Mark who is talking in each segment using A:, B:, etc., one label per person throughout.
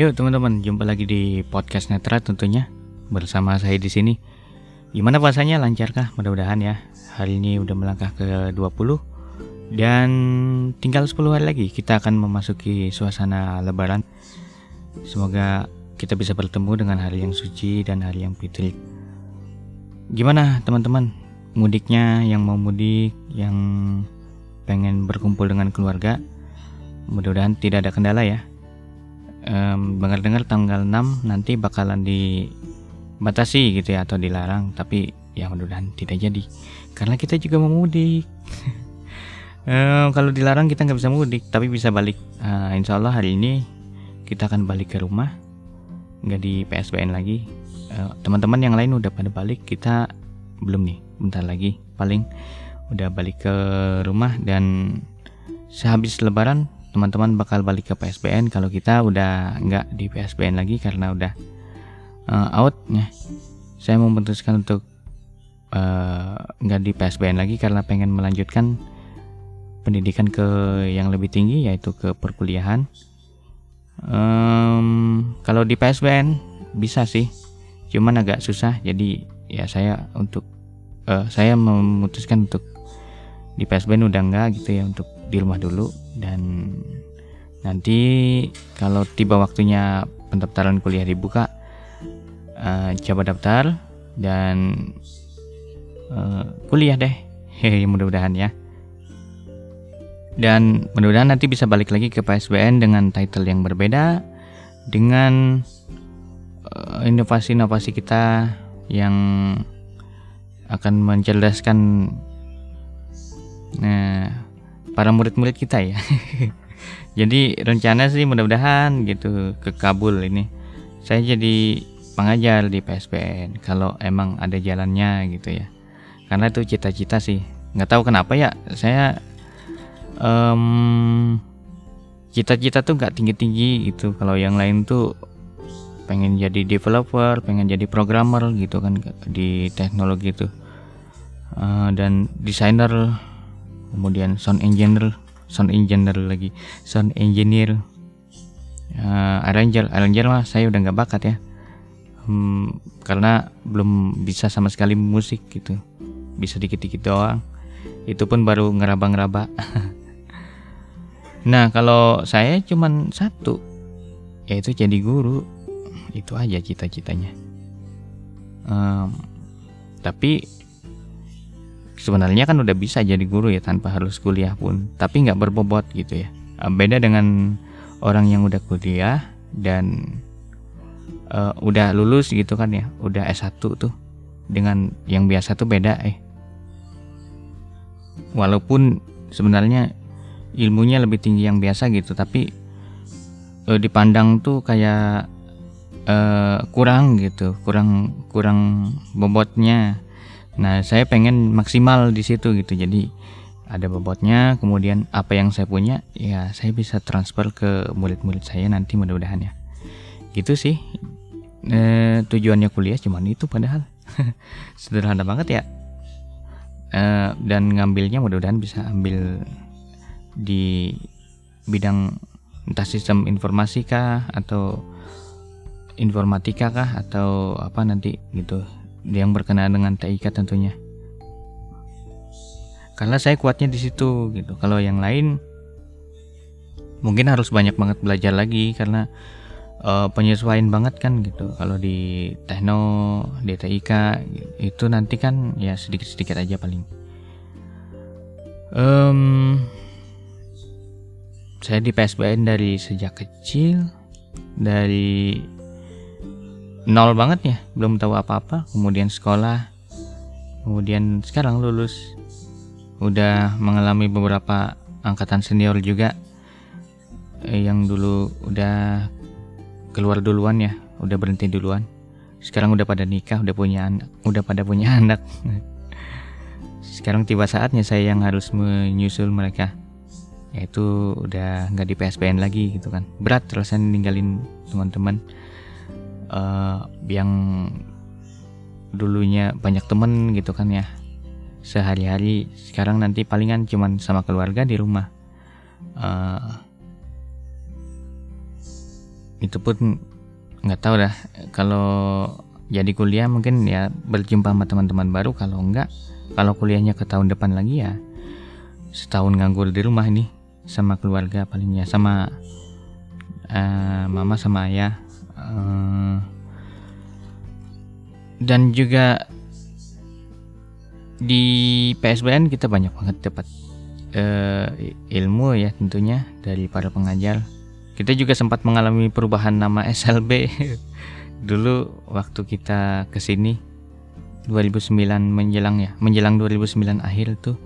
A: Yuk teman-teman, jumpa lagi di podcast Netra tentunya bersama saya di sini. Gimana puasanya lancarkah? Mudah-mudahan ya. Hari ini udah melangkah ke 20 dan tinggal 10 hari lagi kita akan memasuki suasana lebaran. Semoga kita bisa bertemu dengan hari yang suci dan hari yang fitri. Gimana teman-teman? Mudiknya yang mau mudik, yang pengen berkumpul dengan keluarga, mudah-mudahan tidak ada kendala ya um, dengar-dengar tanggal 6 nanti bakalan dibatasi gitu ya atau dilarang tapi ya mudah-mudahan tidak jadi. Karena kita juga mau mudik. Um, kalau dilarang kita nggak bisa mudik tapi bisa balik. Uh, insya Allah hari ini kita akan balik ke rumah nggak di PSBN lagi. Teman teman-teman yang lain udah pada balik kita belum nih bentar lagi paling udah balik ke rumah dan sehabis lebaran teman-teman bakal balik ke PSBN kalau kita udah nggak di PSBN lagi karena udah uh, out ya saya memutuskan untuk uh, nggak di PSBN lagi karena pengen melanjutkan pendidikan ke yang lebih tinggi yaitu ke perkuliahan. Um, kalau di PSBN bisa sih cuman agak susah. Jadi ya saya untuk uh, saya memutuskan untuk di PSBN udah enggak gitu ya untuk di rumah dulu dan nanti kalau tiba waktunya pendaftaran kuliah dibuka uh, coba daftar dan uh, kuliah deh. Hehe mudah-mudahan ya. Dan mudah-mudahan nanti bisa balik lagi ke PSBN dengan title yang berbeda dengan uh, inovasi-inovasi kita yang akan mencerdaskan nah para murid-murid kita ya. jadi rencana sih mudah-mudahan gitu ke Kabul ini. Saya jadi pengajar di PSBN kalau emang ada jalannya gitu ya. Karena itu cita-cita sih. Nggak tahu kenapa ya saya um, cita-cita tuh nggak tinggi-tinggi gitu. Kalau yang lain tuh pengen jadi developer, pengen jadi programmer gitu kan di teknologi itu. Uh, dan desainer kemudian sound engineer sound engineer lagi. Sound engineer uh, arranger arranger mah saya udah nggak bakat ya. Hmm, karena belum bisa sama sekali musik gitu. Bisa dikit-dikit doang. Itu pun baru ngeraba-ngeraba. Nah kalau saya cuman satu yaitu jadi guru. Itu aja cita-citanya. Um, tapi sebenarnya kan udah bisa jadi guru ya tanpa harus kuliah pun tapi nggak berbobot gitu ya. Eh, beda dengan orang yang udah kuliah dan uh, udah lulus gitu kan ya udah S1 tuh dengan yang biasa tuh beda eh. Walaupun sebenarnya ilmunya lebih tinggi yang biasa gitu tapi uh, dipandang tuh kayak uh, kurang gitu kurang kurang bobotnya Nah, saya pengen maksimal di situ gitu. Jadi ada bobotnya, kemudian apa yang saya punya ya saya bisa transfer ke murid-murid saya nanti mudah-mudahan ya. Gitu sih. E, tujuannya kuliah cuman itu padahal. Sederhana banget ya. E, dan ngambilnya mudah-mudahan bisa ambil di bidang entah sistem informasi kah atau informatika kah atau apa nanti gitu yang berkenaan dengan TIK tentunya. Karena saya kuatnya di situ gitu. Kalau yang lain mungkin harus banyak banget belajar lagi karena uh, penyesuaian banget kan gitu. Kalau di Tekno, di TIK itu nanti kan ya sedikit-sedikit aja paling. Um, saya di PSBN dari sejak kecil dari nol banget ya belum tahu apa-apa. Kemudian sekolah kemudian sekarang lulus. Udah mengalami beberapa angkatan senior juga eh, yang dulu udah keluar duluan ya udah berhenti duluan. Sekarang udah pada nikah udah punya anak udah pada punya anak. Sekarang tiba saatnya saya yang harus menyusul mereka. Yaitu udah nggak di PSBN lagi gitu kan. Berat rasanya ninggalin teman-teman uh, yang dulunya banyak temen gitu kan ya. Sehari-hari sekarang nanti palingan cuman sama keluarga di rumah. Uh, itu pun nggak tahu dah. Kalau jadi kuliah mungkin ya berjumpa sama teman-teman baru. Kalau enggak kalau kuliahnya ke tahun depan lagi ya setahun nganggur di rumah ini sama keluarga palingnya sama uh, mama sama ayah uh, dan juga di PSBN kita banyak banget dapat uh, ilmu ya tentunya dari para pengajar. Kita juga sempat mengalami perubahan nama SLB dulu waktu kita ke sini 2009 menjelang ya menjelang 2009 akhir tuh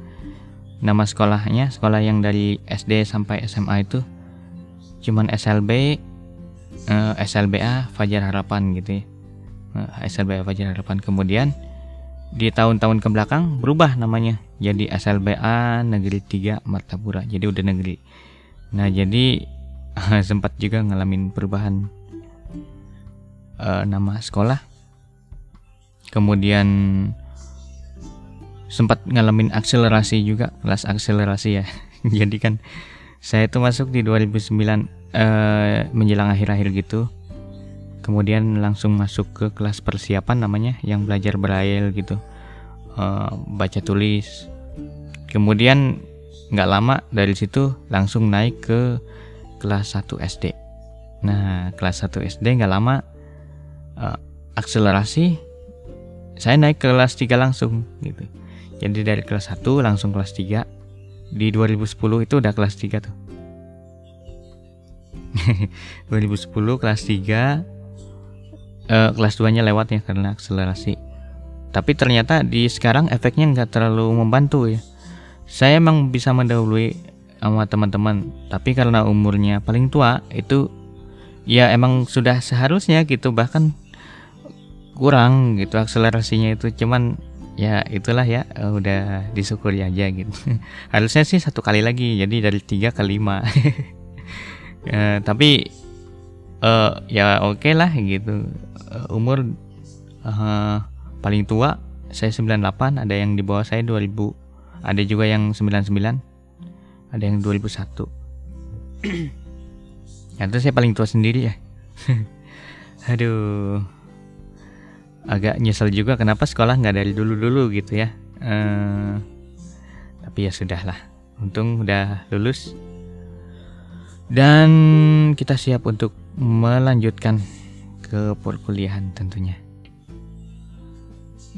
A: nama sekolahnya sekolah yang dari SD sampai SMA itu cuman SLB uh, eh, SLBA Fajar Harapan gitu ya. Uh, eh, SLBA Fajar Harapan. Kemudian di tahun-tahun ke belakang berubah namanya jadi SLBA Negeri 3 Martapura. Jadi udah negeri. Nah jadi sempat juga ngalamin perubahan uh, nama sekolah. Kemudian sempat ngalamin akselerasi juga kelas akselerasi ya. Jadi kan saya itu masuk di 2009 uh, menjelang akhir-akhir gitu kemudian langsung masuk ke kelas persiapan namanya yang belajar braille gitu. Uh, baca tulis. Kemudian nggak lama dari situ langsung naik ke kelas 1 SD nah kelas 1 SD nggak lama uh, akselerasi saya naik ke kelas 3 langsung gitu. Jadi dari kelas 1 langsung kelas 3 di 2010 itu udah kelas 3 tuh 2010 kelas 3 uh, kelas 2 nya lewat ya karena akselerasi. Tapi ternyata di sekarang efeknya nggak terlalu membantu ya. Saya emang bisa mendahului sama teman-teman tapi karena umurnya paling tua itu ya emang sudah seharusnya gitu bahkan kurang gitu akselerasinya itu. Cuman ya itulah ya udah disyukuri aja gitu. Harusnya sih satu kali lagi jadi dari tiga ke lima ya, tapi uh, ya oke okay lah gitu. Uh, umur uh, paling tua saya 98 ada yang di bawah saya 2000 ada juga yang 99 ada yang 2001 itu saya paling tua sendiri ya. Aduh. Agak nyesel juga kenapa sekolah nggak dari dulu dulu gitu ya. Uh, tapi ya sudahlah untung udah lulus dan kita siap untuk melanjutkan ke perkuliahan tentunya.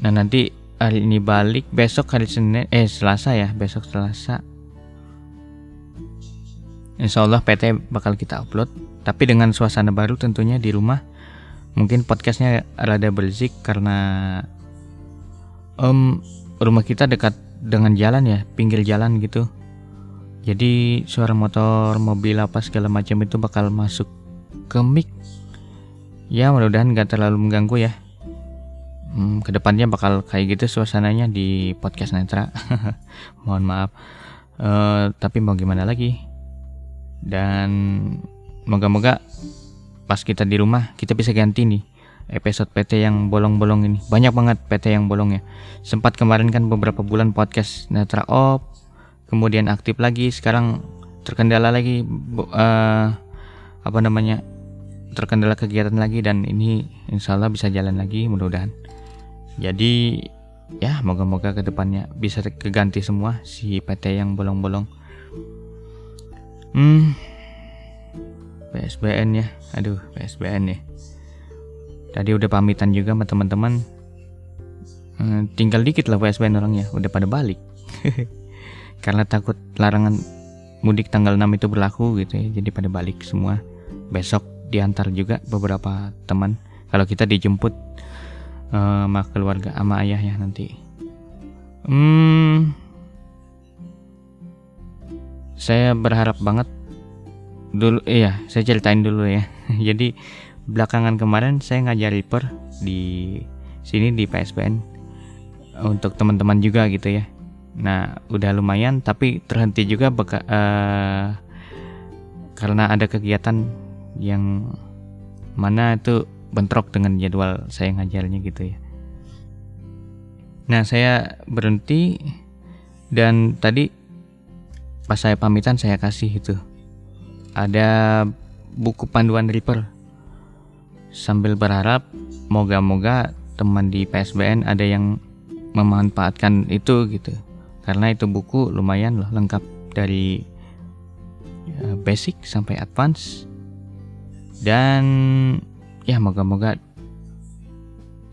A: Nah nanti hari ini balik besok hari Senin eh Selasa ya besok Selasa. Insya Allah PT bakal kita upload tapi dengan suasana baru tentunya di rumah mungkin podcastnya rada berisik karena um, rumah kita dekat dengan jalan ya pinggir jalan gitu jadi suara motor, mobil apa segala macam itu bakal masuk ke mic. Ya mudah-mudahan nggak terlalu mengganggu ya. Hmm, ke depannya bakal kayak gitu suasananya di podcast Netra. Mohon maaf. Uh, tapi mau gimana lagi? Dan moga-moga pas kita di rumah kita bisa ganti nih episode PT yang bolong-bolong ini. Banyak banget PT yang bolong ya. Sempat kemarin kan beberapa bulan podcast Netra off kemudian aktif lagi sekarang terkendala lagi uh, apa namanya terkendala kegiatan lagi dan ini insya Allah bisa jalan lagi mudah-mudahan. Jadi ya moga-moga ke depannya bisa keganti semua si PT yang bolong-bolong. Hmm PSBN ya aduh PSBN ya. Tadi udah pamitan juga sama teman-teman. Hmm, tinggal dikit lah PSBN orangnya udah pada balik karena takut larangan mudik tanggal 6 itu berlaku gitu ya. Jadi pada balik semua. Besok diantar juga beberapa teman. Kalau kita dijemput uh, keluarga sama ayah ya nanti. Hmm. Saya berharap banget dulu iya saya ceritain dulu ya. Jadi belakangan kemarin saya ngajar reaper di sini di PSBN untuk teman-teman juga gitu ya Nah, udah lumayan tapi terhenti juga beka, uh, karena ada kegiatan yang mana itu bentrok dengan jadwal saya ngajarnya gitu ya. Nah, saya berhenti dan tadi pas saya pamitan saya kasih itu. Ada buku panduan Reaper. Sambil berharap moga-moga teman di PSBN ada yang memanfaatkan itu gitu karena itu buku lumayan loh lengkap dari ya, basic sampai advance. Dan ya moga-moga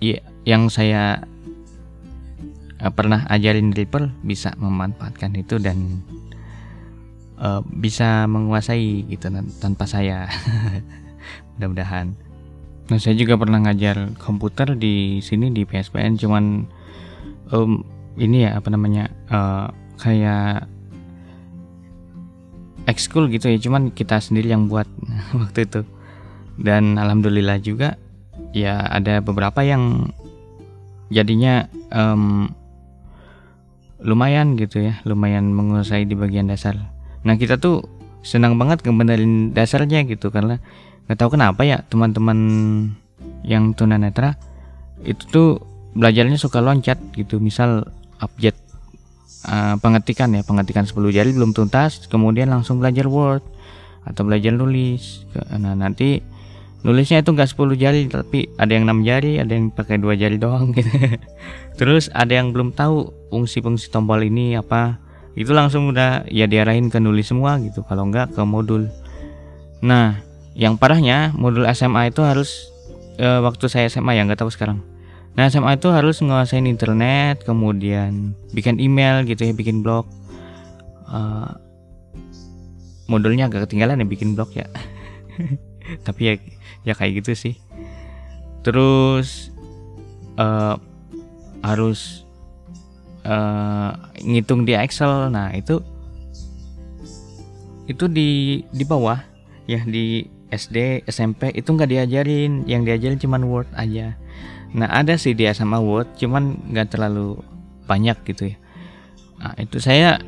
A: ya yang saya uh, pernah ajarin Ripple bisa memanfaatkan itu dan uh, bisa menguasai gitu tanpa saya. Mudah-mudahan. Nah saya juga pernah ngajar komputer di sini di PSPN cuman um, ini ya apa namanya uh, kayak ekskul gitu ya cuman kita sendiri yang buat waktu itu. Dan alhamdulillah juga ya ada beberapa yang jadinya um, lumayan gitu ya lumayan menguasai di bagian dasar. Nah kita tuh senang banget ngebenerin dasarnya gitu karena nggak tahu kenapa ya teman-teman yang tunanetra itu tuh belajarnya suka loncat gitu. Misal abjad uh, pengetikan ya pengetikan 10 jari belum tuntas kemudian langsung belajar word atau belajar nulis. Nah nanti nulisnya itu nggak 10 jari tapi ada yang 6 jari ada yang pakai dua jari doang gitu. Terus ada yang belum tahu fungsi-fungsi tombol ini apa itu langsung udah ya diarahin ke nulis semua gitu. Kalau nggak ke modul. Nah yang parahnya modul SMA itu harus e, waktu saya SMA ya nggak tahu sekarang nah SMA itu harus nguasain internet kemudian bikin email gitu ya bikin blog. E, modulnya agak ketinggalan ya bikin blog ya. Tapi ya ya kayak gitu sih. Terus uh, harus uh, ngitung di Excel. Nah itu itu di di bawah ya di SD SMP itu nggak diajarin. Yang diajarin cuman Word aja nah ada sih dia sama Word cuman nggak terlalu banyak gitu ya. Nah itu saya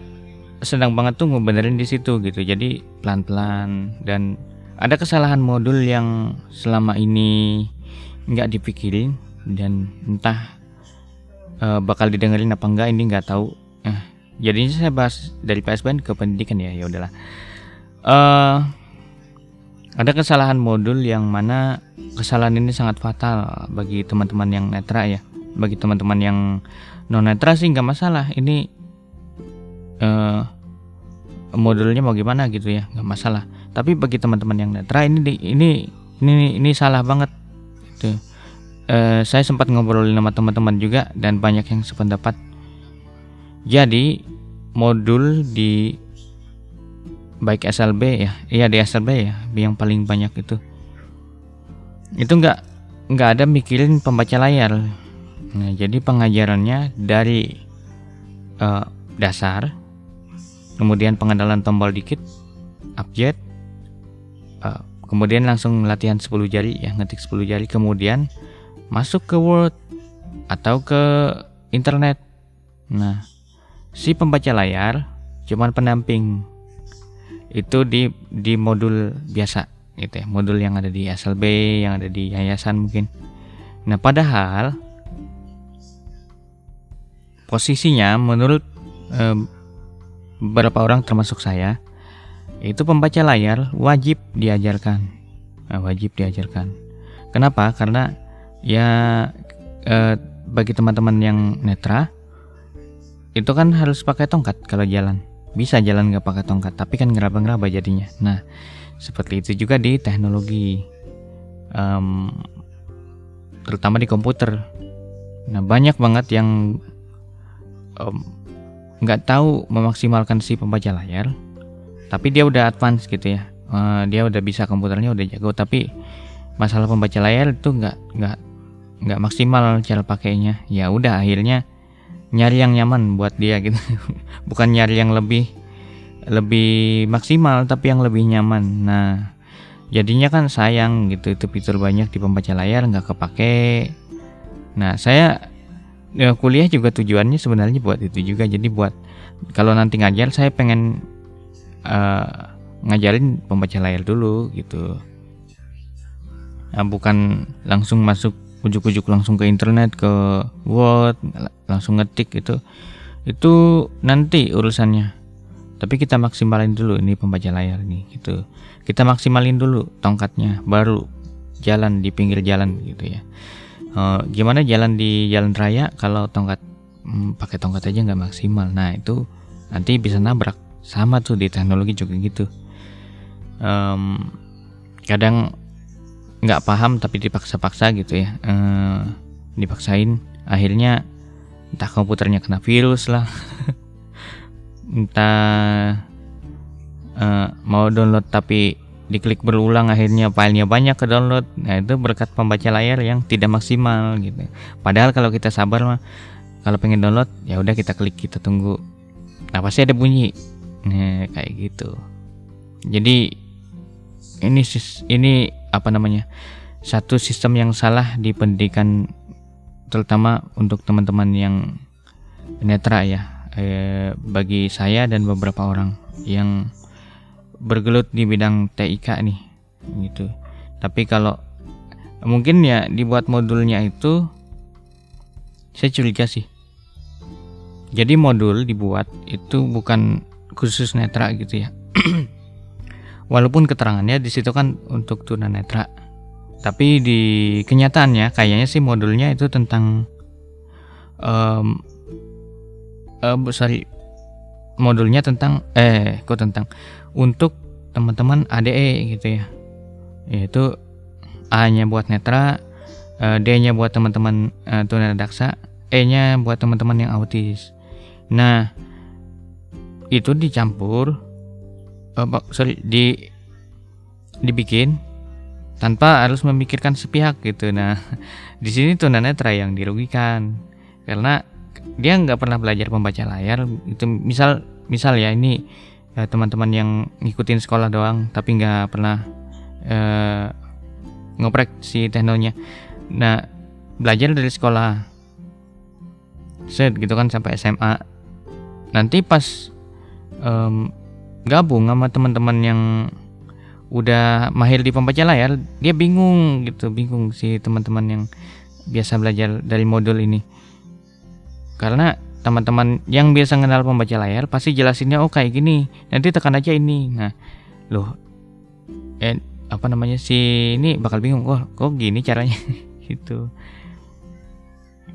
A: sedang banget tuh ngebenerin di situ gitu. Jadi pelan-pelan dan ada kesalahan modul yang selama ini nggak dipikirin dan entah uh, bakal didengerin apa enggak ini nggak tahu. Eh, jadinya saya bahas dari PSBN ke pendidikan ya ya udahlah. Uh, ada kesalahan modul yang mana kesalahan ini sangat fatal bagi teman-teman yang netra ya. Bagi teman-teman yang non netra sih nggak masalah. Ini uh, modulnya mau gimana gitu ya nggak masalah. Tapi bagi teman-teman yang netra ini ini ini ini salah banget. Gitu. e, saya sempat ngobrolin sama teman-teman juga dan banyak yang sependapat. Jadi modul di baik SLB ya. Iya di SLB ya yang paling banyak itu. Itu nggak nggak ada mikirin pembaca layar. Nah jadi pengajarannya dari uh, dasar kemudian pengenalan tombol dikit abjad uh, kemudian langsung latihan 10 jari ya ngetik 10 jari kemudian masuk ke Word atau ke internet. Nah si pembaca layar cuman pendamping itu di di modul biasa gitu ya. Modul yang ada di SLB yang ada di yayasan mungkin. Nah padahal posisinya menurut eh, beberapa orang termasuk saya itu pembaca layar wajib diajarkan. Nah, wajib diajarkan. Kenapa? Karena ya eh, bagi teman-teman yang netra itu kan harus pakai tongkat kalau jalan bisa jalan nggak pakai tongkat tapi kan ngeraba-ngeraba jadinya. Nah seperti itu juga di teknologi um, terutama di komputer. Nah banyak banget yang nggak um, tahu memaksimalkan si pembaca layar tapi dia udah advance gitu ya. Uh, dia udah bisa komputernya udah jago tapi masalah pembaca layar itu nggak nggak nggak maksimal cara pakainya. Ya udah akhirnya nyari yang nyaman buat dia gitu. Bukan nyari yang lebih lebih maksimal tapi yang lebih nyaman. Nah jadinya kan sayang gitu itu fitur banyak di pembaca layar nggak kepake. Nah saya ya, kuliah juga tujuannya sebenarnya buat itu juga. Jadi buat kalau nanti ngajar saya pengen uh, ngajarin pembaca layar dulu gitu. Nah, bukan langsung masuk ujuk-ujuk langsung ke internet ke Word langsung ngetik gitu. Itu nanti urusannya. Tapi kita maksimalin dulu ini pembaca layar nih gitu. Kita maksimalin dulu tongkatnya baru jalan di pinggir jalan gitu ya. Uh, gimana jalan di jalan raya? Kalau tongkat hmm, pakai tongkat aja nggak maksimal. Nah itu nanti bisa nabrak. Sama tuh di teknologi juga gitu. Um, kadang nggak paham tapi dipaksa-paksa gitu ya. Uh, dipaksain. Akhirnya entah komputernya kena virus lah. Entah uh, mau download tapi diklik berulang akhirnya filenya banyak ke download. Nah itu berkat pembaca layar yang tidak maksimal gitu. Padahal kalau kita sabar mah kalau pengen download ya udah kita klik kita tunggu. Nah pasti ada bunyi. Nah kayak gitu. Jadi ini ini apa namanya satu sistem yang salah di pendidikan terutama untuk teman-teman yang netra ya eh, bagi saya dan beberapa orang yang bergelut di bidang TIK nih gitu. Tapi kalau mungkin ya dibuat modulnya itu saya curiga sih. Jadi modul dibuat itu bukan khusus netra gitu ya walaupun keterangannya di situ kan untuk tunanetra. Tapi di kenyataannya kayaknya sih modulnya itu tentang um, uh, sorry modulnya tentang eh kok tentang untuk teman-teman ADE gitu ya. Yaitu A-nya buat netra uh, D-nya buat teman-teman uh, tunadaksa E-nya buat teman-teman yang autis. Nah itu dicampur uh, sorry di dibikin tanpa harus memikirkan sepihak gitu. Nah di sini tunanetra yang dirugikan. Karena dia nggak pernah belajar membaca layar. Itu misal misal ya ini ya, teman-teman yang ngikutin sekolah doang tapi nggak pernah uh, ngoprek si teknonya nah belajar dari sekolah. Set gitu kan sampai SMA nanti pas um, gabung sama teman-teman yang udah mahir di pembaca layar dia bingung gitu bingung si teman-teman yang biasa belajar dari modul ini. Karena teman-teman yang biasa kenal pembaca layar pasti jelasinnya oh kayak gini nanti tekan aja ini. Nah loh eh apa namanya si ini bakal bingung oh kok gini caranya? Gitu.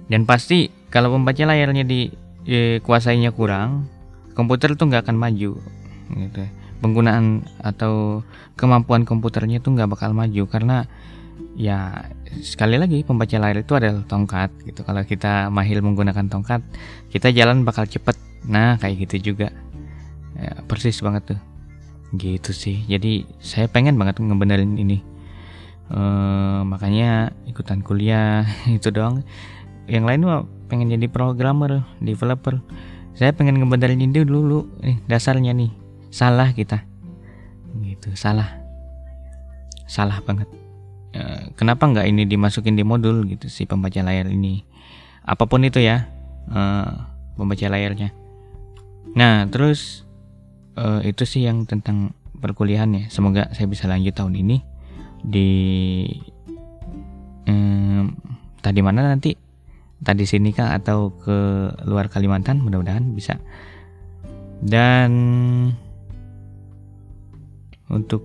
A: Dan pasti kalau pembaca layarnya di eh, kuasainya kurang komputer tuh nggak akan maju gitu penggunaan atau kemampuan komputernya tuh nggak bakal maju karena ya sekali lagi pembaca layar itu adalah tongkat gitu. Kalau kita mahir menggunakan tongkat kita jalan bakal cepet. Nah kayak gitu juga. Ya, persis banget tuh. Gitu sih. Jadi saya pengen banget ngebenerin ini. E, makanya ikutan kuliah itu doang. Yang lain mah pengen jadi programmer developer. Saya pengen ngebenerin ini dulu nih dasarnya nih salah kita. Gitu salah. Salah banget. Eh, kenapa nggak ini dimasukin di modul gitu si pembaca layar ini? Apa pun itu ya uh, pembaca layarnya. Nah terus uh, itu sih yang tentang perkuliahan ya. Semoga saya bisa lanjut tahun ini di tadi mana nanti? Tadi sini kah atau ke luar Kalimantan? Mudah-mudahan bisa. Dan untuk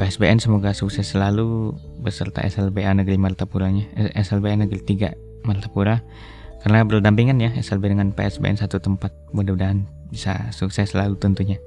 A: PSBN semoga sukses selalu beserta SLBA Negeri Martapuranya eh, SLBA Negeri 3 Martapura. Karena berdampingan ya SLB dengan PSBN satu tempat mudah-mudahan bisa sukses selalu tentunya